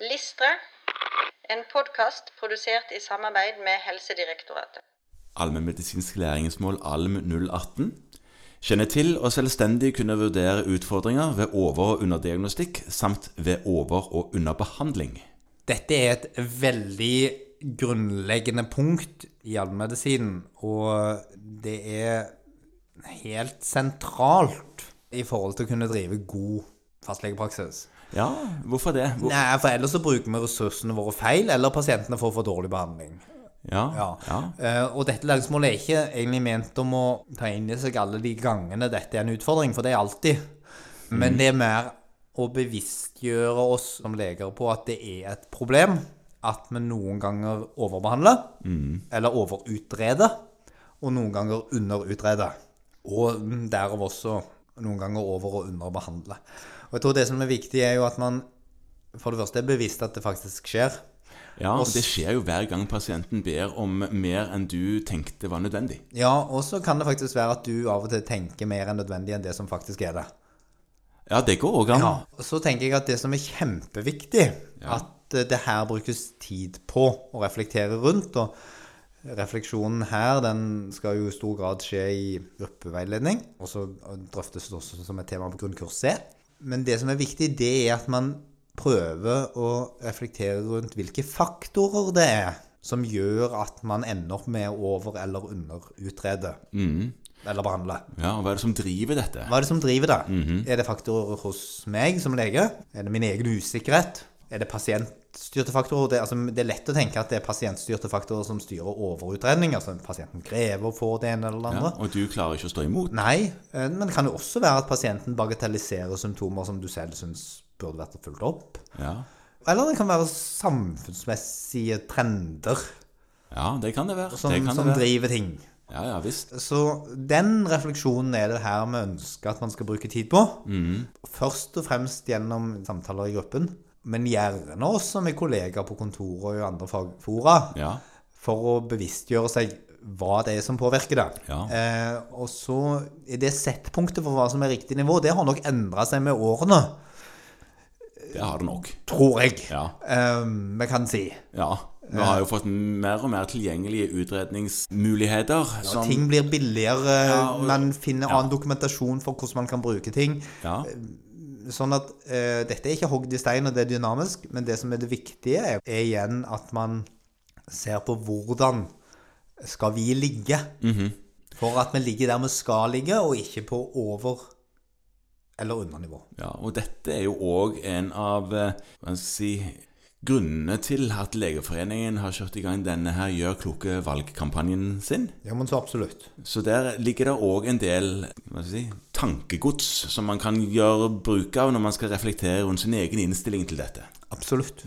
Listre, en podkast produsert i samarbeid med Helsedirektoratet. Allmennmedisinsk læringsmål ALM 018. Kjenne til og selvstendig kunne vurdere utfordringer ved over- og underdiagnostikk samt ved over- og underbehandling. Dette er et veldig grunnleggende punkt i allmennmedisinen, og det er helt sentralt i forhold til å kunne drive god fastlegepraksis. Ja, hvorfor det? Hvor... Nei, for ellers så bruker vi ressursene våre feil, eller pasientene får for dårlig behandling. Ja, Ja. ja. Uh, og dette læringsmålet er ikke egentlig ment om å ta inn i seg alle de gangene dette er en utfordring, for det er alltid. Men det er mer å bevisstgjøre oss som leger på at det er et problem at vi noen ganger overbehandler, eller overutreder, og noen ganger underutreder. Og derav også noen ganger over- og underbehandle. Og jeg tror det som er viktig, er jo at man for det første er bevisst at det faktisk skjer. ja, og det skjer jo hver gang pasienten ber om mer enn du tenkte var nødvendig. Ja, og så kan det faktisk være at du av og til tenker mer enn nødvendig enn det som faktisk er det. Ja, det går òg an. Ja, og så tenker jeg at det som er kjempeviktig, at eh, det her brukes tid på å reflektere rundt, og refleksjonen her, den skal jo i stor grad skje i gruppeveiledning, og så drøftes det også som et tema på grunnkurs C. Men det som er viktig, det er at man prøver å reflektere rundt hvilke faktorer det er som gjør at man ender opp med å over- eller underutrede. Eller behandle. Ja, og Hva er det som driver dette? Hva er det som driver det? Er det faktorer hos meg som lege? Er det min egen usikkerhet? Er det pasientstyrte faktorer? Det, altså, det er lett å tenke at det er pasientstyrte faktorer som styrer overutredning. Altså pasienten krever å få det ene eller det Ja, andre. og du klarer ikke å stå imot? Nei, eh, men det kan jo også være at pasienten bagatelliserer symptomer som du selv syns burde vært fulgt opp. Ja, Eller det kan være samfunnsmessige trender ja det kan det være. som, det som det være. driver ting. Ja, ja visst. Så den refleksjonen er det her vi ønsker at man skal bruke tid på. Først og fremst gjennom samtaler i gruppen, men gjerne også med kollegaer på kontoret og i andre fagfora, Ja. for å bevisstgjøre seg hva det er som påvirker det. Ja. Eh, og så er det settpunktet for hva som er riktig nivå, det har nok endra seg med årene, Det har det nok. tror jeg. Ja. Eh, vi kan si. ja. Vi har jo fått mer og mer tilgjengelige utredningsmuligheter. som- Ting blir billigere, Ja, og- man finner ja. annen dokumentasjon for hvordan man kan bruke ting. Sånn at uh, dette er ikke hogd i stein, og det er dynamisk, men det som er det viktige, er, er igjen at man ser på hvordan skal vi ligge. For at vi ligger der vi skal ligge, og ikke på over- eller undernivå. Ja, og dette er jo òg en av eh, hva skal si, grunnene til at Legeforeningen har kjørt i gang denne her Gjør kloke valg-kampanjen sin. Ja, men så absolutt. Så der ligger det òg en del hva skal si, tankegods som man kan gjøre bruk av når man skal reflektere rundt sin egen innstilling til dette. Absolutt.